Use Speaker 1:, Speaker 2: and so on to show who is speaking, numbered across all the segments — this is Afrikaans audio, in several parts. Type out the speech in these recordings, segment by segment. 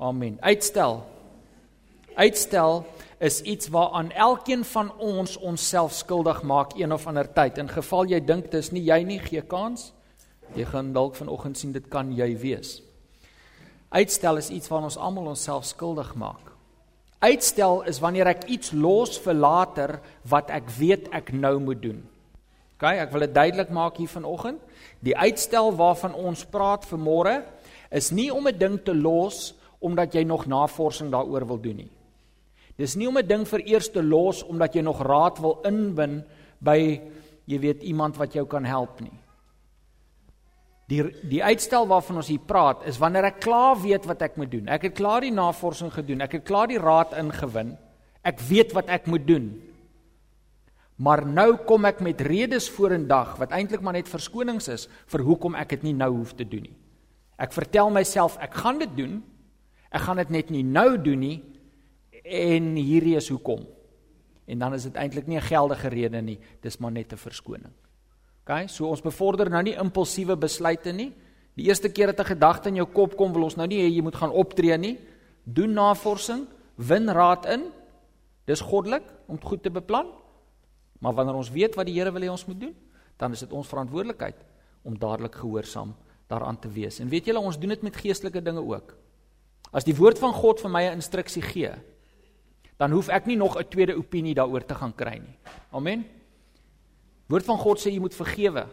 Speaker 1: Amen. Uitstel. Uitstel is iets waaraan elkeen van ons onsself skuldig maak een of ander tyd. In geval jy dink dis nie jy nie, gee kans. Jy gaan dalk vanoggend sien dit kan jy wees. Uitstel is iets waaraan ons almal onsself skuldig maak. Uitstel is wanneer ek iets los vir later wat ek weet ek nou moet doen. OK, ek wil dit duidelik maak hier vanoggend. Die uitstel waarvan ons praat vir môre is nie om 'n ding te los omdat jy nog navorsing daaroor wil doen nie. Dis nie om 'n ding vir eers te los omdat jy nog raad wil inwin by jy weet iemand wat jou kan help nie. Die die uitstel waarvan ons hier praat is wanneer ek klaar weet wat ek moet doen. Ek het klaar die navorsing gedoen. Ek het klaar die raad ingewin. Ek weet wat ek moet doen. Maar nou kom ek met redes vorendag wat eintlik maar net verskonings is vir hoekom ek dit nie nou hoef te doen nie. Ek vertel myself ek gaan dit doen. Ek gaan dit net nie nou doen nie en hierdie is hoekom. En dan is dit eintlik nie 'n geldige rede nie, dis maar net 'n verskoning. OK, so ons bevorder nou nie impulsiewe besluite nie. Die eerste keer dat 'n gedagte in jou kop kom, wil ons nou nie hê jy moet gaan optree nie. Doen navorsing, win raad in. Dis goddelik om goed te beplan. Maar wanneer ons weet wat die Here wil hê ons moet doen, dan is dit ons verantwoordelikheid om dadelik gehoorsaam daaraan te wees. En weet julle, ons doen dit met geestelike dinge ook. As die woord van God vir my 'n instruksie gee, dan hoef ek nie nog 'n tweede opinie daaroor te gaan kry nie. Amen. Woord van God sê jy moet vergewe.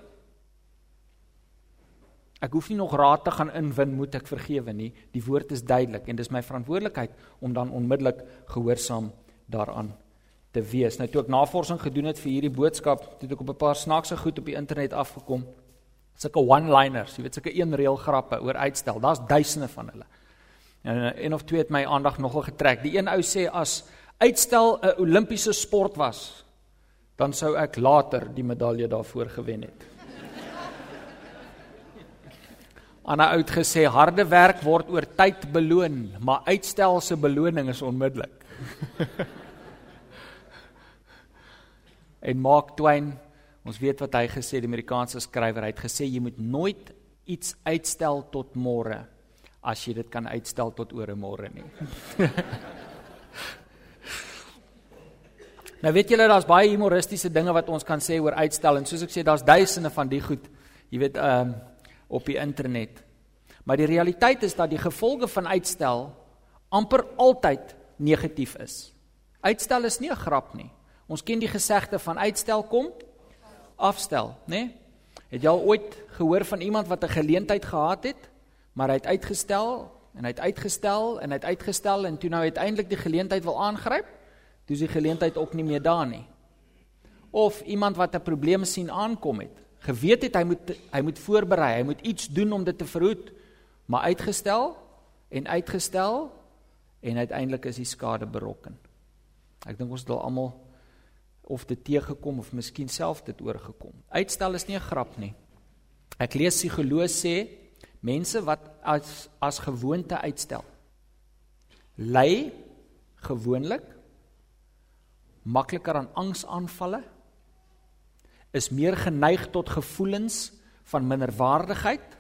Speaker 1: Ek hoef nie nog raad te gaan inwin moet ek vergewe nie. Die woord is duidelik en dis my verantwoordelikheid om dan onmiddellik gehoorsaam daaraan te wees. Nou toe ek navorsing gedoen het vir hierdie boodskap, het ek op 'n paar snaakse goed op die internet afgekom. Sulke one-liners, jy weet sulke een reël grappe oor uitstel. Daar's duisende van hulle. En een of twee het my aandag nogal getrek. Die een ou sê as uitstel 'n Olimpiese sport was, dan sou ek later die medalje daarvoor gewen het. Anna oud gesê harde werk word oor tyd beloon, maar uitstel se beloning is onmiddellik. en Mark Twain, ons weet wat hy gesê, die Amerikaanse skrywer, hy het gesê jy moet nooit iets uitstel tot môre as jy dit kan uitstel tot oor 'n môre nie. Nou weet julle daar's baie humoristiese dinge wat ons kan sê oor uitstel en soos ek sê daar's duisende van die goed, jy weet, ehm um, op die internet. Maar die realiteit is dat die gevolge van uitstel amper altyd negatief is. Uitstel is nie 'n grap nie. Ons ken die gesegde van uitstel kom afstel, né? Nee? Het jy al ooit gehoor van iemand wat 'n geleentheid gehad het, maar hy het uitgestel en hy het uitgestel en hy het uitgestel en toe nou uiteindelik die geleentheid wil aangryp? Toe is die geleentheid ook nie meer daar nie. Of iemand wat 'n probleem sien aankom het, geweet het hy moet hy moet voorberei, hy moet iets doen om dit te verhoed, maar uitgestel en uitgestel en uiteindelik is die skade berokken. Ek dink ons het al almal of dit teëgekom of miskien self dit oorgekom. Uitstel is nie 'n grap nie. Ek lees psigoloë sê mense wat as as gewoonte uitstel ly gewoonlik makliker aan angsaanvalle, is meer geneig tot gevoelens van minderwaardigheid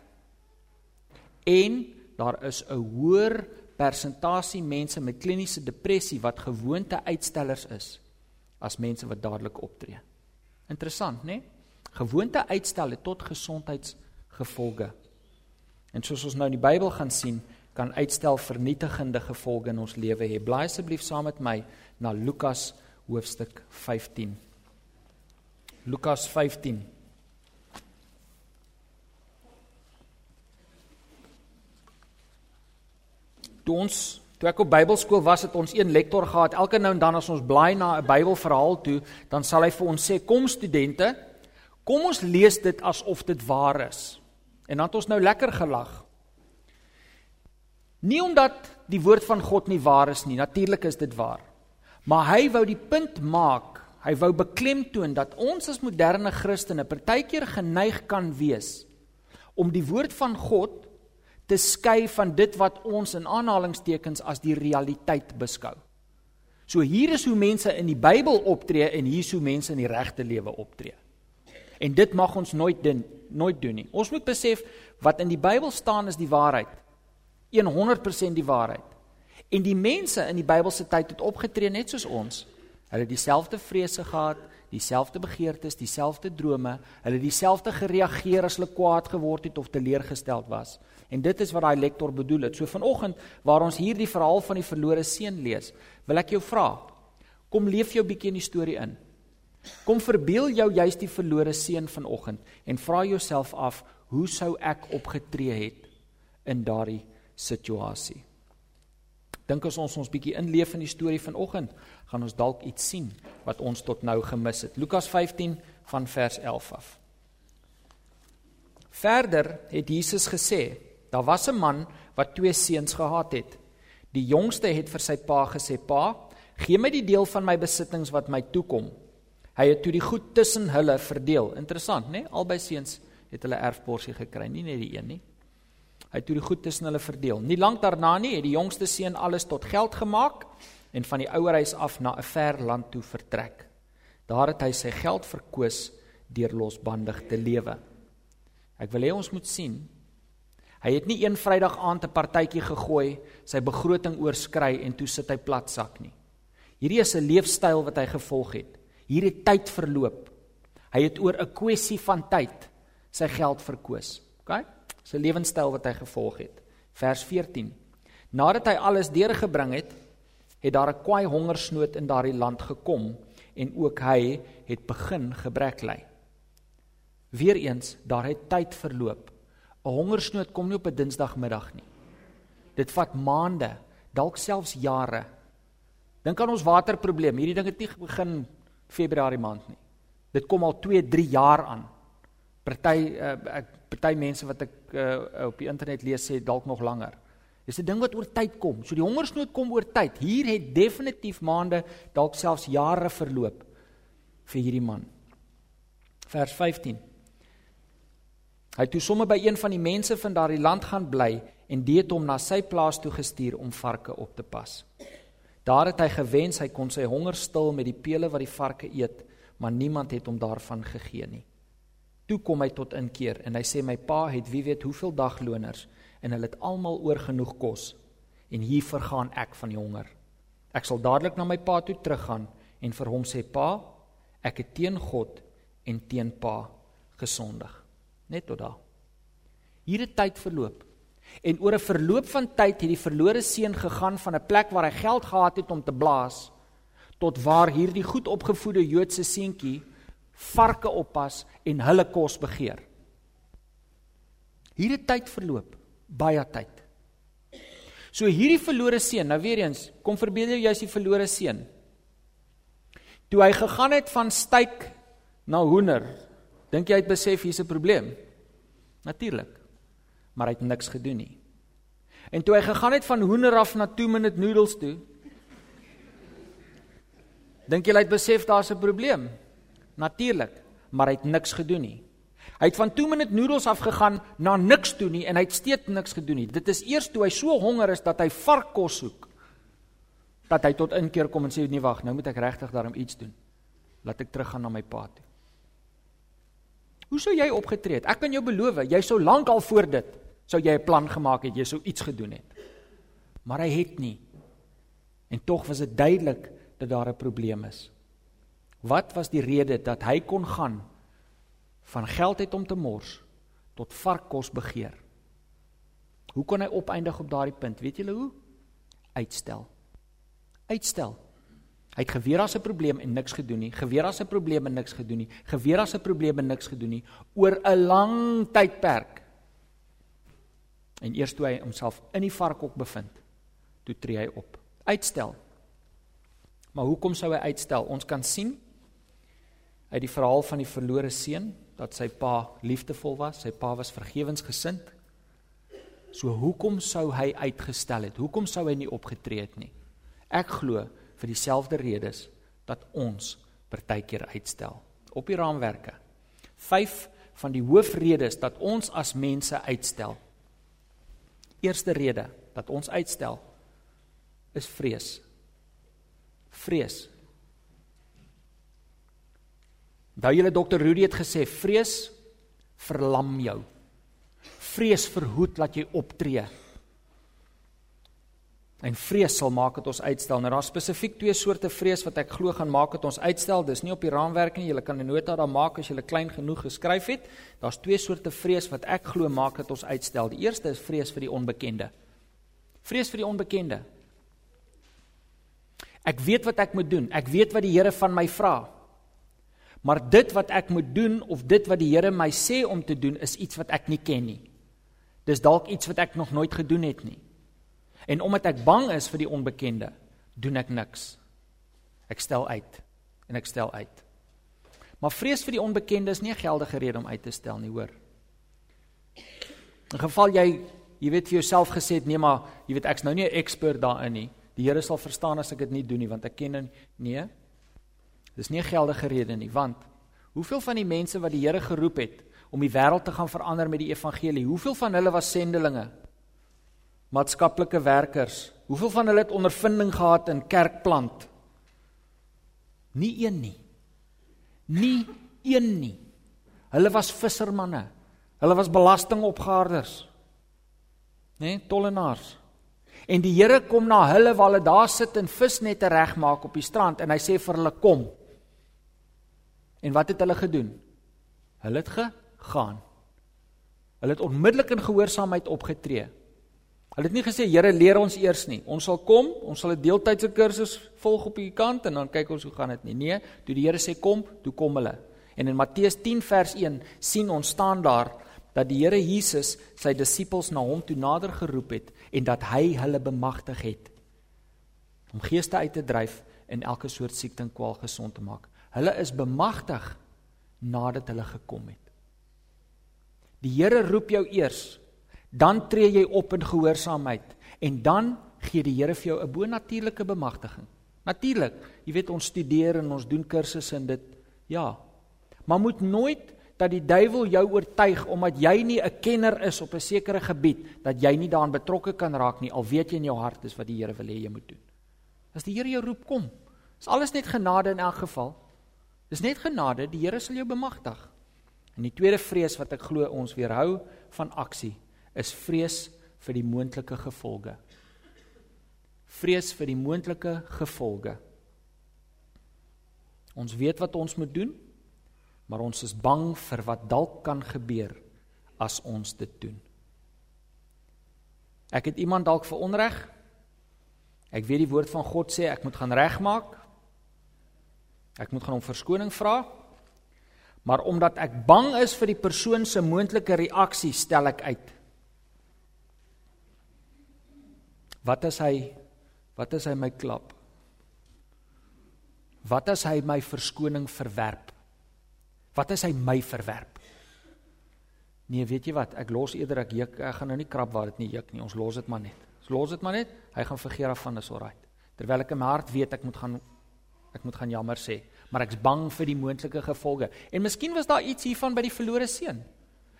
Speaker 1: en daar is 'n hoër persentasie mense met kliniese depressie wat gewoonte uitstellers is as mense wat dadelik optree. Interessant, né? Nee? Gewoonte uitstel het tot gesondheidsgevolge. En soos ons nou in die Bybel gaan sien, kan uitstel vernietigende gevolge in ons lewe hê. Blaai asseblief saam met my na Lukas hoofstuk 15. Lukas 15. Toe ons toe ek op Bybelskool was, het ons een lektor gehad. Elke nou en dan as ons blaai na 'n Bybelverhaal toe, dan sal hy vir ons sê: "Kom studente, kom ons lees dit asof dit waar is." En dan het ons nou lekker gelag. Nie omdat die woord van God nie waar is nie, natuurlik is dit waar. Maar hy wou die punt maak, hy wou beklemtoon dat ons as moderne Christene partykeer geneig kan wees om die woord van God te skei van dit wat ons in aanhalingstekens as die realiteit beskou. So hier is hoe mense in die Bybel optree en hier is hoe mense in die regte lewe optree. En dit mag ons nooit doen, nooit doen nie. Ons moet besef wat in die Bybel staan is die waarheid. 100% die waarheid. En die mense in die Bybelse tyd het opgetree net soos ons. Hulle het dieselfde vrese gehad, dieselfde begeertes, dieselfde drome, hulle het dieselfde gereageer as hulle kwaad geword het of teleurgesteld was. En dit is wat daai lektor bedoel het. So vanoggend waar ons hierdie verhaal van die verlore seun lees, wil ek jou vra, kom leef jou bietjie in die storie in. Kom verbeel jou jy's die verlore seun vanoggend en vra jouself af, hoe sou ek opgetree het in daardie situasie? Dink as ons ons bietjie inleef in die storie vanoggend, gaan ons dalk iets sien wat ons tot nou gemis het. Lukas 15 van vers 11 af. Verder het Jesus gesê, daar was 'n man wat twee seuns gehad het. Die jongste het vir sy pa gesê: "Pa, gee my die deel van my besittings wat my toekom." Hy het toe die goed tussen hulle verdeel. Interessant, né? Nee? Albei seuns het hulle erfporsie gekry, nie net die een nie. Hy het toe die goed tussen hulle verdeel. Nie lank daarna nie het die jongste seun alles tot geld gemaak en van die ouer huis af na 'n ver land toe vertrek. Daar het hy sy geld verkoos deur losbandig te lewe. Ek wil hê ons moet sien. Hy het nie een Vrydag aand 'n partytjie gegooi, sy begroting oorskry en toe sit hy plat sak nie. Hierdie is 'n leefstyl wat hy gevolg het. Hier het tyd verloop. Hy het oor 'n kwessie van tyd sy geld verkoos. OK? sy lewenstyl wat hy gevolg het. Vers 14. Nadat hy alles deurgebring het, het daar 'n kwaai hongersnood in daardie land gekom en ook hy het begin gebrek ly. Weereens, daar het tyd verloop. 'n Hongersnood kom nie op 'n Dinsdagmiddag nie. Dit vat maande, dalk selfs jare. Dink aan ons waterprobleem. Hierdie ding het nie begin Februarie maand nie. Dit kom al 2, 3 jaar aan. Party uh, ek party mense wat ek uh, op die internet lees sê dalk nog langer. Dis 'n ding wat oor tyd kom. So die hongersnood kom oor tyd. Hier het definitief maande, dalk selfs jare verloop vir hierdie man. Vers 15. Hy het toe sommer by een van die mense van daardie land gaan bly en dit hom na sy plaas toe gestuur om varke op te pas. Daar het hy gewens hy kon sy honger stil met die pele wat die varke eet, maar niemand het hom daarvan gegee nie. Toe kom hy tot inkeer en hy sê my pa het wie weet hoeveel dagloners en hulle het almal oor genoeg kos en hier vergaan ek van die honger. Ek sal dadelik na my pa toe teruggaan en vir hom sê pa, ek het teen God en teen pa gesondig. Net tot daar. Hier het tyd verloop. En oor 'n verloop van tyd het die verlore seun gegaan van 'n plek waar hy geld gehad het om te blaas tot waar hierdie goed opgevoede Joodse seentjie varke oppas en hulle kos begeer. Hier het tyd verloop, baie tyd. So hierdie verlore seun, nou weer eens, kom verbeel jou jy's die verlore seun. Toe hy gegaan het van styk na hoender, dink jy hy het besef hier's 'n probleem? Natuurlik. Maar hy het niks gedoen nie. En toe hy gegaan het van hoender af na 2 minute noodles toe, dink jy hy het besef daar's 'n probleem? Natuurlik, maar hy het niks gedoen nie. Hy het van 2 minute noedels afgegaan na niks toe nie en hy het steeds niks gedoen nie. Dit is eers toe hy so honger is dat hy varkkos soek dat hy tot inkeer kom en sê nee wag, nou moet ek regtig daarom iets doen. Laat ek teruggaan na my pa toe. Hoe sou jy opgetree het? Ek kan jou beloof, jy sou lank al voor dit sou jy 'n plan gemaak het, jy sou iets gedoen het. Maar hy het nie. En tog was dit duidelik dat daar 'n probleem is. Wat was die rede dat hy kon gaan van geld het om te mors tot varkkos begeer? Hoe kon hy opeindig op daardie punt? Weet julle hoe? Uitstel. Uitstel. Hy het geweer as 'n probleem en niks gedoen nie. Geweer as 'n probleem en niks gedoen nie. Geweer as 'n probleem en niks gedoen nie oor 'n lang tydperk. En eers toe hy homself in die varkhok bevind, toe tree hy op. Uitstel. Maar hoekom sou hy uitstel? Ons kan sien uit die verhaal van die verlore seun dat sy pa liefdevol was, sy pa was vergewensgesind. So hoekom sou hy uitgestel het? Hoekom sou hy nie opgetree het nie? Ek glo vir dieselfde redes dat ons partykeer uitstel op die raamwerke. 5 van die hoofredes dat ons as mense uitstel. Eerste rede dat ons uitstel is vrees. Vrees. Onthou julle dokter Rudy het gesê vrees verlam jou. Vrees verhoed dat jy optree. En vrees sal maak dat ons uitstel. Nou daar's spesifiek twee soorte vrees wat ek glo gaan maak dat ons uitstel. Dis nie op die raamwerk nie. Jy kan 'n nota daar maak as jy klein genoeg geskryf het. Daar's twee soorte vrees wat ek glo maak dat ons uitstel. Die eerste is vrees vir die onbekende. Vrees vir die onbekende. Ek weet wat ek moet doen. Ek weet wat die Here van my vra. Maar dit wat ek moet doen of dit wat die Here my sê om te doen is iets wat ek nie ken nie. Dis dalk iets wat ek nog nooit gedoen het nie. En omdat ek bang is vir die onbekende, doen ek niks. Ek stel uit en ek stel uit. Maar vrees vir die onbekende is nie 'n geldige rede om uit te stel nie, hoor. In geval jy, jy weet vir jouself gesê het, nee maar, jy weet ek's nou nie 'n ekspert daarin nie. Die Here sal verstaan as ek dit nie doen nie, want ek ken hom nee. Dis nie 'n geldige rede nie, want hoeveel van die mense wat die Here geroep het om die wêreld te gaan verander met die evangelie, hoeveel van hulle was sendelinge? Maatskaplike werkers. Hoeveel van hulle het ondervinding gehad in kerkplant? Nie een nie. Nie een nie. Hulle was vissermanne. Hulle was belastingopgaarders. Né, nee, tollenaars. En die Here kom na hulle waar hulle daar sit en visnette regmaak op die strand en hy sê vir hulle kom. En wat het hulle gedoen? Hulle het gegaan. Hulle het onmiddellik in gehoorsaamheid opgetree. Hulle het nie gesê Here leer ons eers nie. Ons sal kom, ons sal 'n deeltydse kursus volg op die kant en dan kyk ons hoe gaan dit nie. Nee, toe die Here sê kom, toe kom hulle. En in Matteus 10 vers 1 sien ons staan daar dat die Here Jesus sy disippels na hom toe nader geroep het en dat hy hulle bemagtig het om geeste uit te dryf en elke soort siekte en kwaal gesond te maak. Hulle is bemagtig nadat hulle gekom het. Die Here roep jou eers dan tree jy op in gehoorsaamheid en dan gee die Here vir jou 'n bonatuurlike bemagtiging. Natuurlik, jy weet ons studeer en ons doen kursusse en dit ja. Maar moet nooit dat die duiwel jou oortuig omdat jy nie 'n kenner is op 'n sekere gebied dat jy nie daaraan betrokke kan raak nie al weet jy in jou hart is wat die Here wil hê jy moet doen. As die Here jou roep kom, is alles net genade in elk geval. Dis net genade, die Here sal jou bemagtig. En die tweede vrees wat ek glo ons weerhou van aksie is vrees vir die moontlike gevolge. Vrees vir die moontlike gevolge. Ons weet wat ons moet doen, maar ons is bang vir wat dalk kan gebeur as ons dit doen. Ek het iemand dalk veronreg. Ek weet die woord van God sê ek moet gaan regmaak. Ek moet gaan om verskoning vra. Maar omdat ek bang is vir die persoon se moontlike reaksie, stel ek uit. Wat as hy wat as hy my klap? Wat as hy my verskoning verwerp? Wat as hy my verwerp? Nee, weet jy wat? Ek los eerder ek juk, ek gaan nou nie krap waar dit nie juk nie. Ons los dit maar net. Ons los dit maar net. Hy gaan vergeer af van is alright. Terwyl ek in my hart weet ek moet gaan ek moet gaan jammer sê, maar ek's bang vir die moontlike gevolge. En miskien was daar iets hiervan by die verlore seun.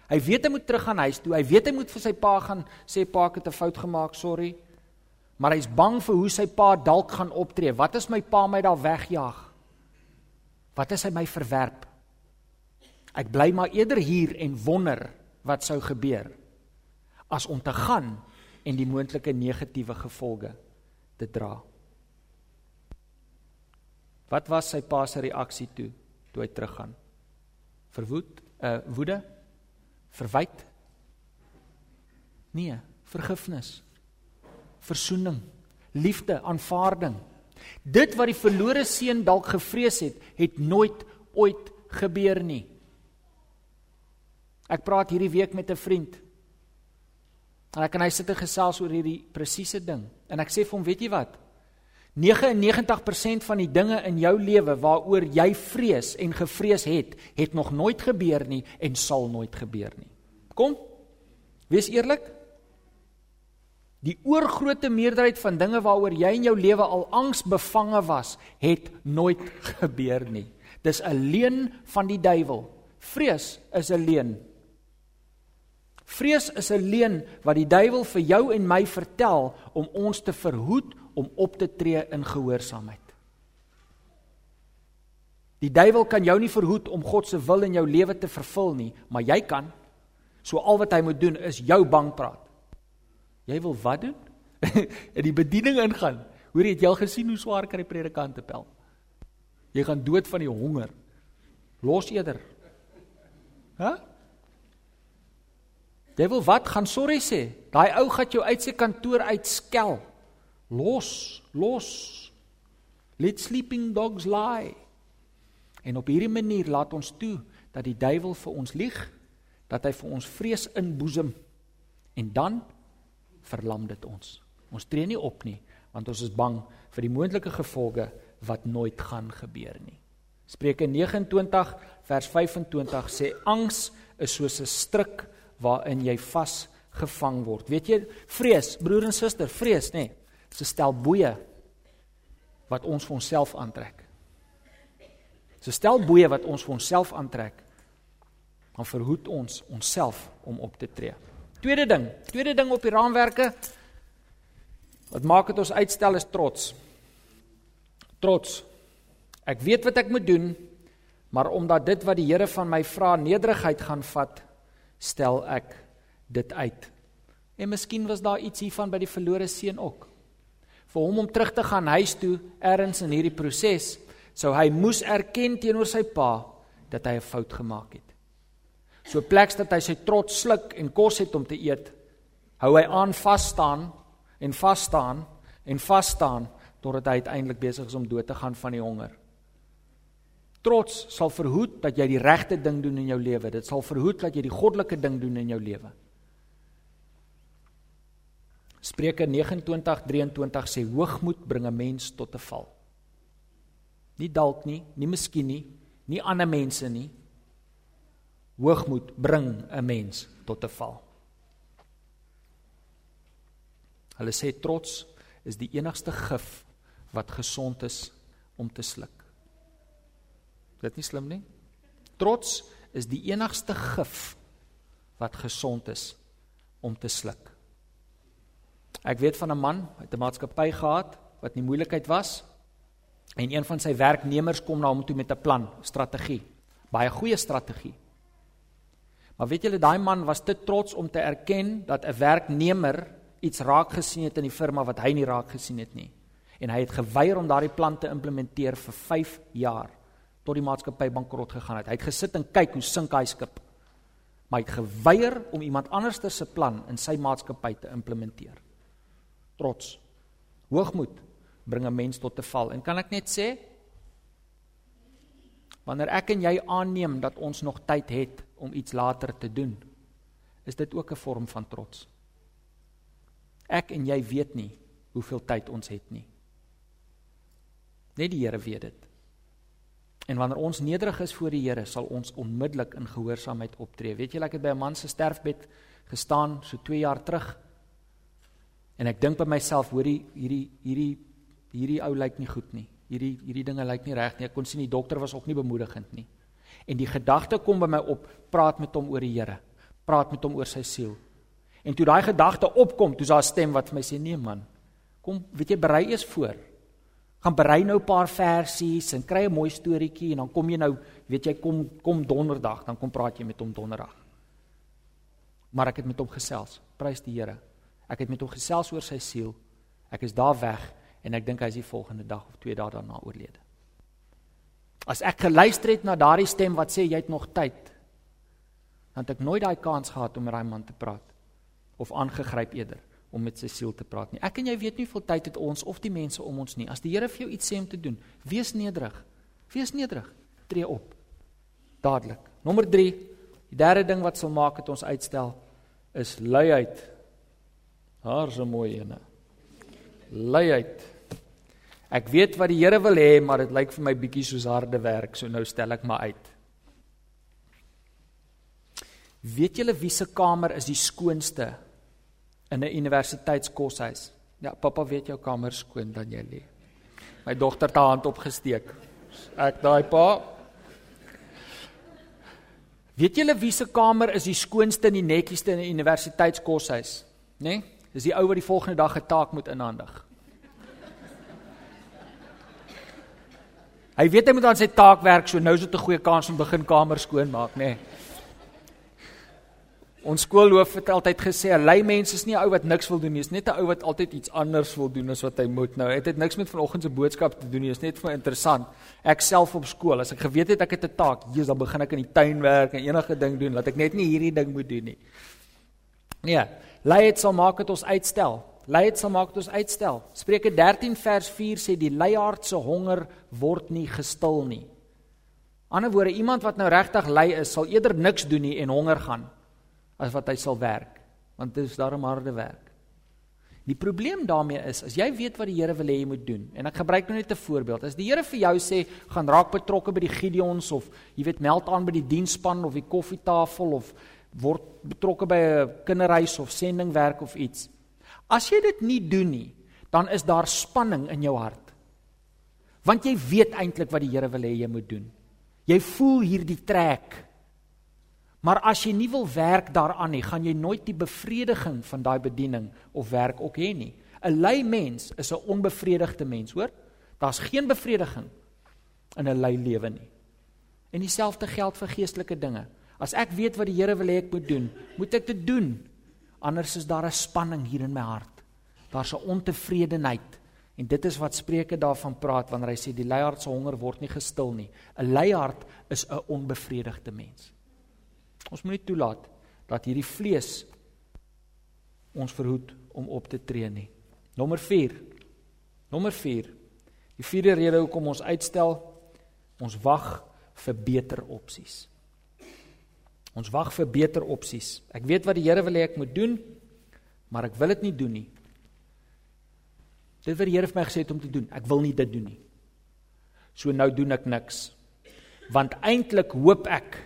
Speaker 1: Hy weet hy moet terug gaan huis toe. Hy weet hy moet vir sy pa gaan sê pa het 'n fout gemaak, sorry maar hy's bang vir hoe sy pa dalk gaan optree. Wat as my pa my daar wegjaag? Wat as hy my verwerp? Ek bly maar eerder hier en wonder wat sou gebeur as om te gaan en die moontlike negatiewe gevolge te dra. Wat was sy pa se reaksie toe toe hy teruggaan? Verwoed, uh woede, verwyd? Nee, vergifnis versoening, liefde, aanvaarding. Dit wat die verlore seun dalk gevrees het, het nooit ooit gebeur nie. Ek praat hierdie week met 'n vriend. En ek en hy sit en gesels oor hierdie presiese ding. En ek sê vir hom, weet jy wat? 99% van die dinge in jou lewe waaroor jy vrees en gevrees het, het nog nooit gebeur nie en sal nooit gebeur nie. Kom. Wees eerlik. Die oorgrootste meerderheid van dinge waaroor jy in jou lewe al angsbevange was, het nooit gebeur nie. Dis 'n leuen van die duiwel. Vrees is 'n leuen. Vrees is 'n leuen wat die duiwel vir jou en my vertel om ons te verhoed om op te tree in gehoorsaamheid. Die duiwel kan jou nie verhoed om God se wil in jou lewe te vervul nie, maar jy kan. So al wat hy moet doen is jou bang praat. Jy wil wat doen? en die bediening ingaan. Hoor jy het jy al gesien hoe swaar kry predikante pel? Jy gaan dood van die honger. Los eerder. Hæ? Jy wil wat gaan sorry sê? Daai ou gaan jou uit sy kantoor uitskel. Los, los. Let sleeping dogs lie. En op hierdie manier laat ons toe dat die duiwel vir ons lieg, dat hy vir ons vrees inboesem en dan verlam dit ons. Ons tree nie op nie want ons is bang vir die moontlike gevolge wat nooit gaan gebeur nie. Spreuke 29 vers 25 sê angs is soos 'n stryk waarin jy vasgevang word. Weet jy, vrees, broer en suster, vrees nê, is 'n stel boeye wat ons vir onsself aantrek. So stel boeye wat ons vir onsself aantrek. Dan verhoed ons onsself om op te tree. Tweede ding, tweede ding op die raamwerke wat maak dit ons uitstel is trots. Trots. Ek weet wat ek moet doen, maar omdat dit wat die Here van my vra nederigheid gaan vat, stel ek dit uit. En miskien was daar iets hiervan by die verlore seun ook. Vir hom om terug te gaan huis toe ergens in hierdie proses, sou hy moes erken teenoor sy pa dat hy 'n fout gemaak het. So pleks dat hy sy trots sluk en kos het om te eet, hou hy aan vas staan en vas staan en vas staan totdat hy uiteindelik besig is om dood te gaan van die honger. Trots sal verhoed dat jy die regte ding doen in jou lewe. Dit sal verhoed dat jy die goddelike ding doen in jou lewe. Spreuke 29:23 sê hoogmoed bring 'n mens tot 'n val. Nie dalk nie, nie miskien nie, nie ander mense nie. Hoogmoed bring 'n mens tot 'n val. Hulle sê trots is die enigste gif wat gesond is om te sluk. Dit nie slim nie. Trots is die enigste gif wat gesond is om te sluk. Ek weet van 'n man met 'n maatskappy gehad wat in moeilikheid was en een van sy werknemers kom na hom toe met 'n plan, strategie. Baie goeie strategie. Maar weet julle daai man was te trots om te erken dat 'n werknemer iets raak gesien het in die firma wat hy nie raak gesien het nie. En hy het geweier om daardie plan te implementeer vir 5 jaar tot die maatskappy bankrot gegaan het. Hy het gesit en kyk hoe sink hy skip. Maar hy het geweier om iemand anders se plan in sy maatskappy te implementeer. Trots. Hoogmoed bring 'n mens tot 'n val. En kan ek net sê wanneer ek en jy aanneem dat ons nog tyd het om iets later te doen, is dit ook 'n vorm van trots. Ek en jy weet nie hoeveel tyd ons het nie. Net die Here weet dit. En wanneer ons nederig is voor die Here, sal ons onmiddellik in gehoorsaamheid optree. Weet jy, ek het by 'n man se sterfbed gestaan so 2 jaar terug. En ek dink by myself, hoorie, hierdie hierdie hierdie ou lyk nie goed nie. Hierdie hierdie dinge lyk nie reg nie. Ek kon sien die dokter was ook nie bemoedigend nie. En die gedagte kom by my op, praat met hom oor die Here. Praat met hom oor sy siel. En toe daai gedagte opkom, toe's daar 'n stem wat vir my sê: "Nee man, kom, weet jy, berei eers voor." gaan berei nou 'n paar versies en kry 'n mooi storieetjie en dan kom jy nou, weet jy, kom kom donderdag, dan kom praat jy met hom donderdag. Maar ek het met hom gesels. Prys die Here. Ek het met hom gesels oor sy siel. Ek is daar weg en ek dink hy is die volgende dag of twee dae daarna oorlede. As ek geluister het na daardie stem wat sê jy het nog tyd, dan het ek nooit daai kans gehad om met daai man te praat of aangegryp eerder om met sy siel te praat nie. Ek en jy weet nie hoeveel tyd het ons of die mense om ons nie. As die Here vir jou iets sê om te doen, wees nederig. Wees nederig. Tree op. Dadelik. Nommer 3. Die derde ding wat sal maak dat ons uitstel is luiheid. Haar's 'n mooi ene. Luiheid. Ek weet wat die Here wil hê, maar dit lyk vir my bietjie soos harde werk, so nou stel ek maar uit. Weet julle wie se kamer is die skoonste in 'n universiteitskoshuis. Ja, pappa weet jou kamer skoon dan jy lê. My dogter het haar hand opgesteek. Ek daai pa. Weet julle wie se kamer is die skoonste en die netjiesste in 'n universiteitskoshuis? Né? Nee? Dis die ou wat die volgende dag 'n taak moet inhandig. Hy weet hy moet aan sy taak werk, so nou is dit 'n goeie kans om begin kamer skoon maak, nê? Nee. Ons skoolhoof het altyd gesê 'n lui mens is nie 'n ou wat niks wil doen nie, is net 'n ou wat altyd iets anders wil doen as wat hy moet. Nou, dit het niks met vanoggend se boodskap te doen nie, is net vir interessant. Ek self op skool, as ek geweet het ek het 'n taak, Jesus, dan begin ek in die tuin werk en enige ding doen, laat ek net nie hierdie ding moet doen nie. Nee, luiheid sal maak dit ons uitstel. Luiheid sal maak dit ons uitstel. Spreuke 13 vers 4 sê die luiaard se honger word nie gestil nie. Ander woorde, iemand wat nou regtig lui is, sal eerder niks doen nie en honger gaan as wat hy sal werk, want dit is daarom harde werk. Die probleem daarmee is as jy weet wat die Here wil hê jy moet doen en ek gebruik nou net 'n voorbeeld. As die Here vir jou sê gaan raak betrokke by die Gideons of jy weet meld aan by die diensspan of die koffietafel of word betrokke by 'n kinderhuis of sendingwerk of iets. As jy dit nie doen nie, dan is daar spanning in jou hart. Want jy weet eintlik wat die Here wil hê jy moet doen. Jy voel hierdie trek Maar as jy nie wil werk daaraan nie, gaan jy nooit die bevrediging van daai bediening of werk ook hê nie. 'n Lui mens is 'n onbevredigde mens, hoor? Daar's geen bevrediging in 'n lui lewe nie. En dieselfde geld vir geestelike dinge. As ek weet wat die Here wil hê ek moet doen, moet ek dit doen. Anders is daar 'n spanning hier in my hart. Daar's 'n ontevredenheid. En dit is wat Spreuke daarvan praat wanneer hy sê die luiaard se honger word nie gestil nie. 'n Luiaard is 'n onbevredigde mens. Ons moet nie toelaat dat hierdie vlees ons verhoed om op te tree nie. Nommer 4. Nommer 4. Die vierde rede hoekom ons uitstel, ons wag vir beter opsies. Ons wag vir beter opsies. Ek weet wat die Here wil hê ek moet doen, maar ek wil dit nie doen nie. Dit wat die Here vir my gesê het om te doen, ek wil nie dit doen nie. So nou doen ek niks. Want eintlik hoop ek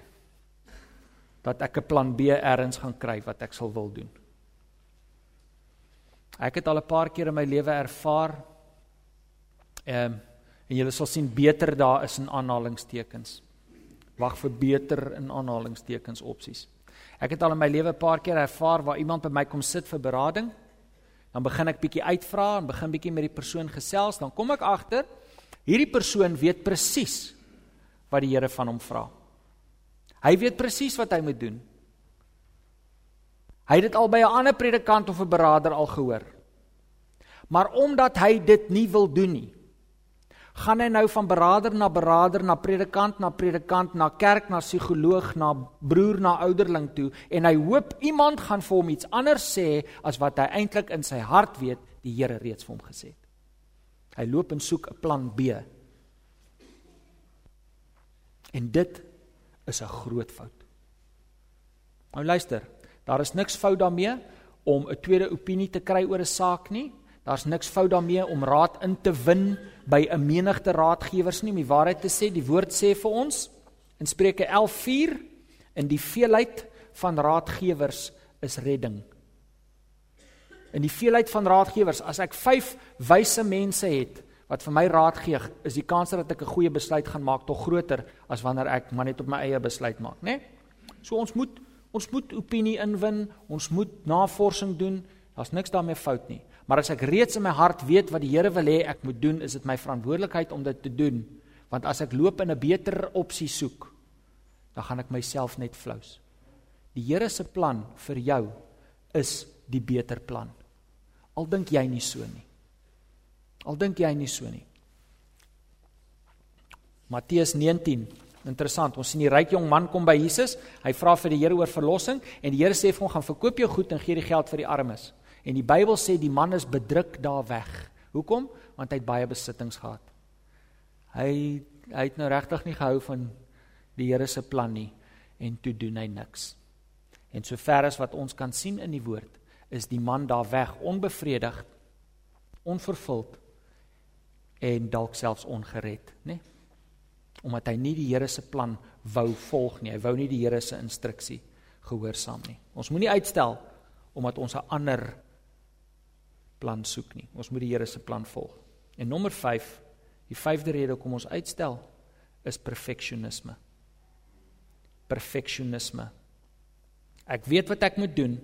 Speaker 1: dat ek 'n plan B ergens gaan kry wat ek sal wil doen. Ek het al 'n paar keer in my lewe ervaar ehm um, en jy sal sien beter daar is in aanhalingstekens. Wag vir beter in aanhalingstekens opsies. Ek het al in my lewe 'n paar keer ervaar waar iemand by my kom sit vir berading. Dan begin ek bietjie uitvra en begin bietjie met die persoon gesels, dan kom ek agter hierdie persoon weet presies wat die Here van hom vra. Hy weet presies wat hy moet doen. Hy het dit al by 'n ander predikant of 'n beraader al gehoor. Maar omdat hy dit nie wil doen nie, gaan hy nou van beraader na beraader, na predikant na predikant, na kerk na psigoloog, na broer na ouderling toe en hy hoop iemand gaan vir hom iets anders sê as wat hy eintlik in sy hart weet die Here reeds vir hom gesê het. Hy loop en soek 'n plan B. En dit is 'n groot fout. Nou luister, daar is niks fout daarmee om 'n tweede opinie te kry oor 'n saak nie. Daar's niks fout daarmee om raad in te win by 'n menigte raadgewers nie. Om die waarheid te sê, die woord sê vir ons in Spreuke 11:4 in die veelheid van raadgewers is redding. In die veelheid van raadgewers, as ek 5 wyse mense het, wat vir my raad gee, is die kans dat ek 'n goeie besluit gaan maak tog groter as wanneer ek maar net op my eie besluit maak, né? Nee? So ons moet ons moet opinie inwin, ons moet navorsing doen. Daar's niks daarmee fout nie. Maar as ek reeds in my hart weet wat die Here wil hê ek moet doen, is dit my verantwoordelikheid om dit te doen. Want as ek loop in 'n beter opsie soek, dan gaan ek myself net flous. Die Here se plan vir jou is die beter plan. Al dink jy nie so nie. Al dink jy nie so nie. Matteus 19. Interessant. Ons sien die ryk jong man kom by Jesus. Hy vra vir die Here oor verlossing en die Here sê vir hom gaan verkoop jou goed en gee die geld vir die armes. En die Bybel sê die man is bedruk daar weg. Hoekom? Want hy het baie besittings gehad. Hy hy het nou regtig nie gehou van die Here se plan nie en toe doen hy niks. En sover as wat ons kan sien in die woord, is die man daar weg onbevredigd, onvervuld en dalk selfs ongered, nê? Nee? Omdat hy nie die Here se plan wou volg nie. Hy wou nie die Here se instruksie gehoorsaam nie. Ons moenie uitstel omdat ons 'n ander plan soek nie. Ons moet die Here se plan volg. En nommer 5, die vyfde rede hoekom ons uitstel is perfeksionisme. Perfeksionisme. Ek weet wat ek moet doen,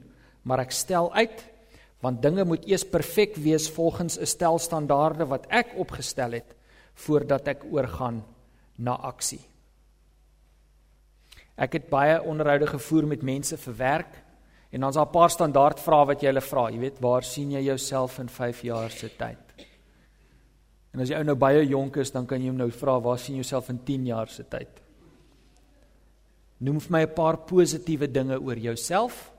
Speaker 1: maar ek stel uit want dinge moet eers perfek wees volgens 'n stel standaarde wat ek opgestel het voordat ek oorgaan na aksie. Ek het baie onderhoude gevoer met mense vir werk En dan's daar 'n paar standaard vrae wat jy hulle vra. Jy weet, waar sien jy jouself in 5 jaar se tyd? En as jy ou nou baie jonk is, dan kan jy hom nou vra, waar sien jy jouself in 10 jaar se tyd? Noem vir my 'n paar positiewe dinge oor jouself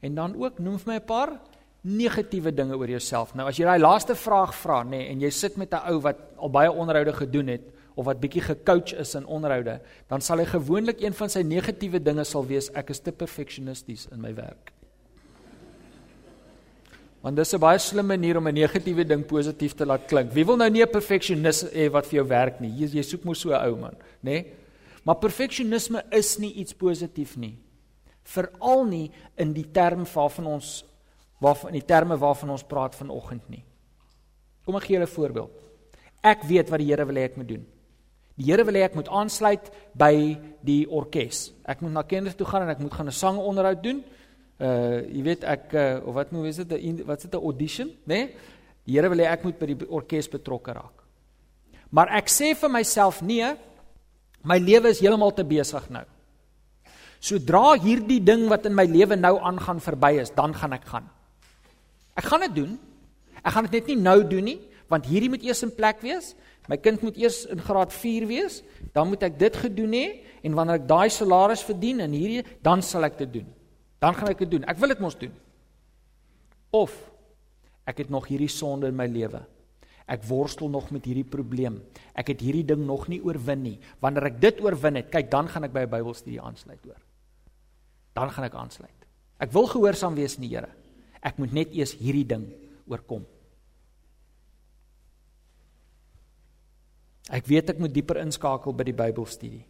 Speaker 1: en dan ook noem vir my 'n paar negatiewe dinge oor jouself. Nou as jy daai laaste vraag vra, nê, nee, en jy sit met 'n ou wat al baie onderhoude gedoen het of wat bietjie gecoach is in onderhoude, dan sal hy gewoonlik een van sy negatiewe dinge sal wees ek is te perfeksionisties in my werk. Want dis 'n baie slim manier om 'n negatiewe ding positief te laat klink. Wie wil nou nie 'n perfeksionis hê wat vir jou werk nie? Jy jy soek mos so 'n ou man, nê? Nee? Maar perfeksionisme is nie iets positief nie. Veral nie in die term waarvan ons waarvan in die terme waarvan ons praat vanoggend nie. Kom ek gee julle 'n voorbeeld. Ek weet wat die Here wil hê ek moet doen. Die Here wil hê ek moet aansluit by die orkes. Ek moet na kinders toe gaan en ek moet gaan 'n sangonderhoud doen. Uh jy weet ek uh, of wat moet wees dit 'n wat is dit 'n audition, né? Nee? Die Here wil hê ek moet by die orkes betrokke raak. Maar ek sê vir myself nee, my lewe is heeltemal te besig nou. Sodra hierdie ding wat in my lewe nou aangaan verby is, dan gaan ek gaan. Ek gaan dit doen. Ek gaan dit net nie nou doen nie, want hierdie moet eers in plek wees. My kind moet eers in graad 4 wees, dan moet ek dit gedoen hê en wanneer ek daai salaris verdien en hierdie dan sal ek dit doen. Dan gaan ek dit doen. Ek wil dit mos doen. Of ek het nog hierdie sonde in my lewe. Ek worstel nog met hierdie probleem. Ek het hierdie ding nog nie oorwin nie. Wanneer ek dit oorwin het, kyk, dan gaan ek by 'n Bybelstudie aansluit hoor. Dan gaan ek aansluit. Ek wil gehoorsaam wees aan die Here. Ek moet net eers hierdie ding oorkom. Ek weet ek moet dieper inskakel by die Bybelstudie.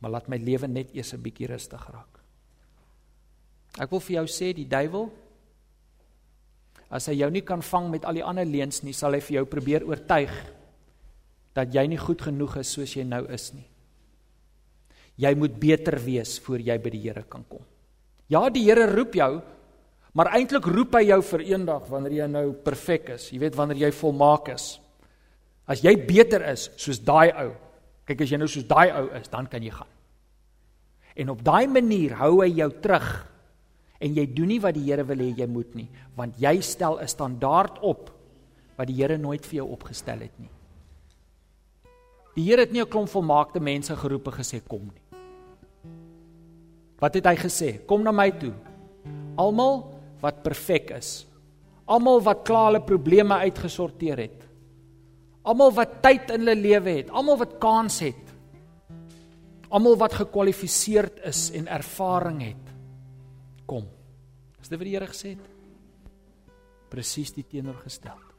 Speaker 1: Maar laat my lewe net eers 'n bietjie rustig raak. Ek wil vir jou sê die duiwel as hy jou nie kan vang met al die ander leuns nie, sal hy vir jou probeer oortuig dat jy nie goed genoeg is soos jy nou is nie. Jy moet beter wees voor jy by die Here kan kom. Ja, die Here roep jou, maar eintlik roep hy jou vir eendag wanneer jy nou perfek is. Jy weet wanneer jy volmaak is. As jy beter is soos daai ou, kyk as jy nou soos daai ou is, dan kan jy gaan. En op daai manier hou hy jou terug en jy doen nie wat die Here wil hê jy moet nie, want jy stel 'n standaard op wat die Here nooit vir jou opgestel het nie. Die Here het nie 'n klomp volmaakte mense geroep en gesê kom nie. Wat het hy gesê? Kom na my toe. Almal wat perfek is. Almal wat klaar hulle probleme uitgesorteer het. Almal wat tyd in hulle lewe het, almal wat kans het. Almal wat gekwalifiseerd is en ervaring het. Kom. Is dit wat die Here gesê het? Presies die teenoorgestelde.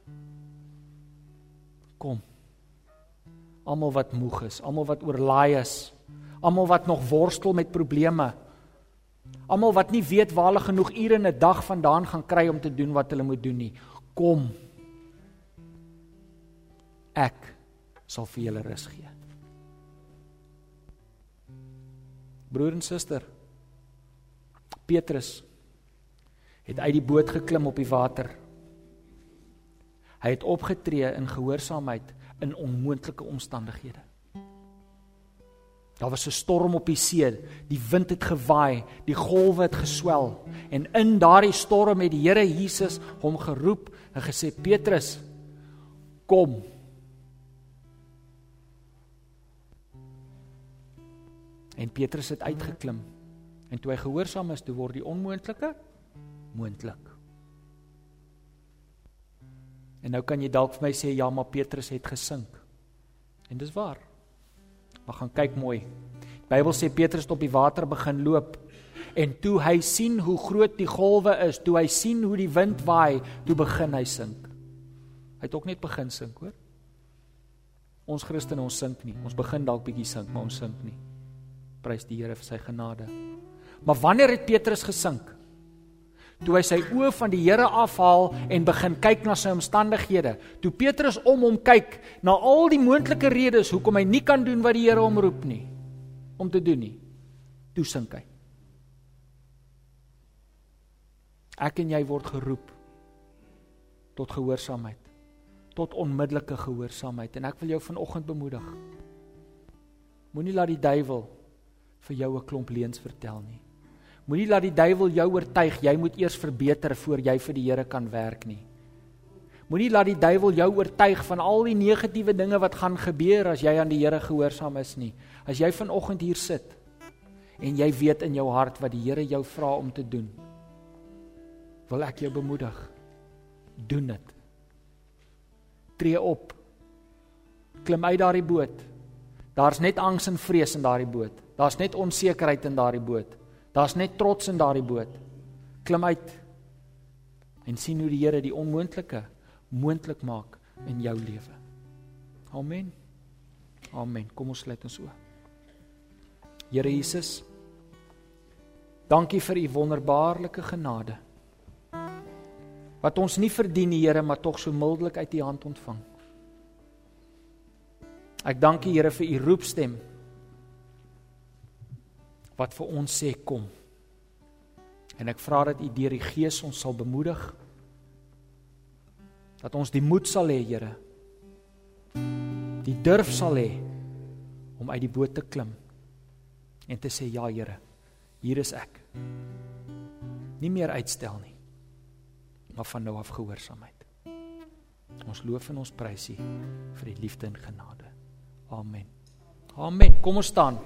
Speaker 1: Kom. Almal wat moeg is, almal wat oorlaai is, almal wat nog worstel met probleme. Almal wat nie weet waar hulle genoeg ure in 'n dag vandaan gaan kry om te doen wat hulle moet doen nie. Kom ek sal vir julle rus gee. Broer en suster, Petrus het uit die boot geklim op die water. Hy het opgetree in gehoorsaamheid in onmoontlike omstandighede. Daar was 'n storm op die see, die wind het gewaai, die golwe het geswel en in daardie storm het die Here Jesus hom geroep en gesê Petrus kom En Petrus het uitgeklim. En toe hy gehoorsaam is, toe word die onmoontlike moontlik. En nou kan jy dalk vir my sê ja, maar Petrus het gesink. En dis waar. Maar gaan kyk mooi. Die Bybel sê Petrus het op die water begin loop en toe hy sien hoe groot die golwe is, toe hy sien hoe die wind waai, toe begin hy sink. Hy het ook net begin sink, hoor. Ons Christene ons sink nie. Ons begin dalk bietjie sink, maar ons sink nie prys die Here vir sy genade. Maar wanneer het Petrus gesink? Toe hy sy oë van die Here afhaal en begin kyk na sy omstandighede. Toe Petrus om hom kyk na al die moontlike redes hoekom hy nie kan doen wat die Here hom roep nie om te doen nie. Toe sink hy. Ek en jy word geroep tot gehoorsaamheid, tot onmiddellike gehoorsaamheid en ek wil jou vanoggend bemoedig. Moenie laat die duiwel vir jou 'n klomp leuns vertel nie. Moenie laat die duiwel jou oortuig jy moet eers verbeter voor jy vir die Here kan werk nie. Moenie laat die duiwel jou oortuig van al die negatiewe dinge wat gaan gebeur as jy aan die Here gehoorsaam is nie. As jy vanoggend hier sit en jy weet in jou hart wat die Here jou vra om te doen, wil ek jou bemoedig. Doen dit. Tree op. Klim uit daardie boot. Daar's net angs en vrees in daardie boot. Daar's net onsekerheid in daardie boot. Daar's net trots in daardie boot. Klim uit en sien hoe die Here die onmoontlike moontlik maak in jou lewe. Amen. Amen. Kom ons sluit ons oë. Here Jesus, dankie vir u wonderbaarlike genade. Wat ons nie verdien, Here, maar tog so mildelik uit u hand ontvang. Ek dank U Here vir U roepstem wat vir ons sê kom. En ek vra dat U deur die Gees ons sal bemoedig dat ons die moed sal hê, Here. Die durf sal hê om uit die boot te klim en te sê ja, Here. Hier is ek. Nie meer uitstel nie. Maar van nou af gehoorsaamheid. Ons loof en ons prys U vir die liefde en genade. Amen. Amen. Kom ons staan.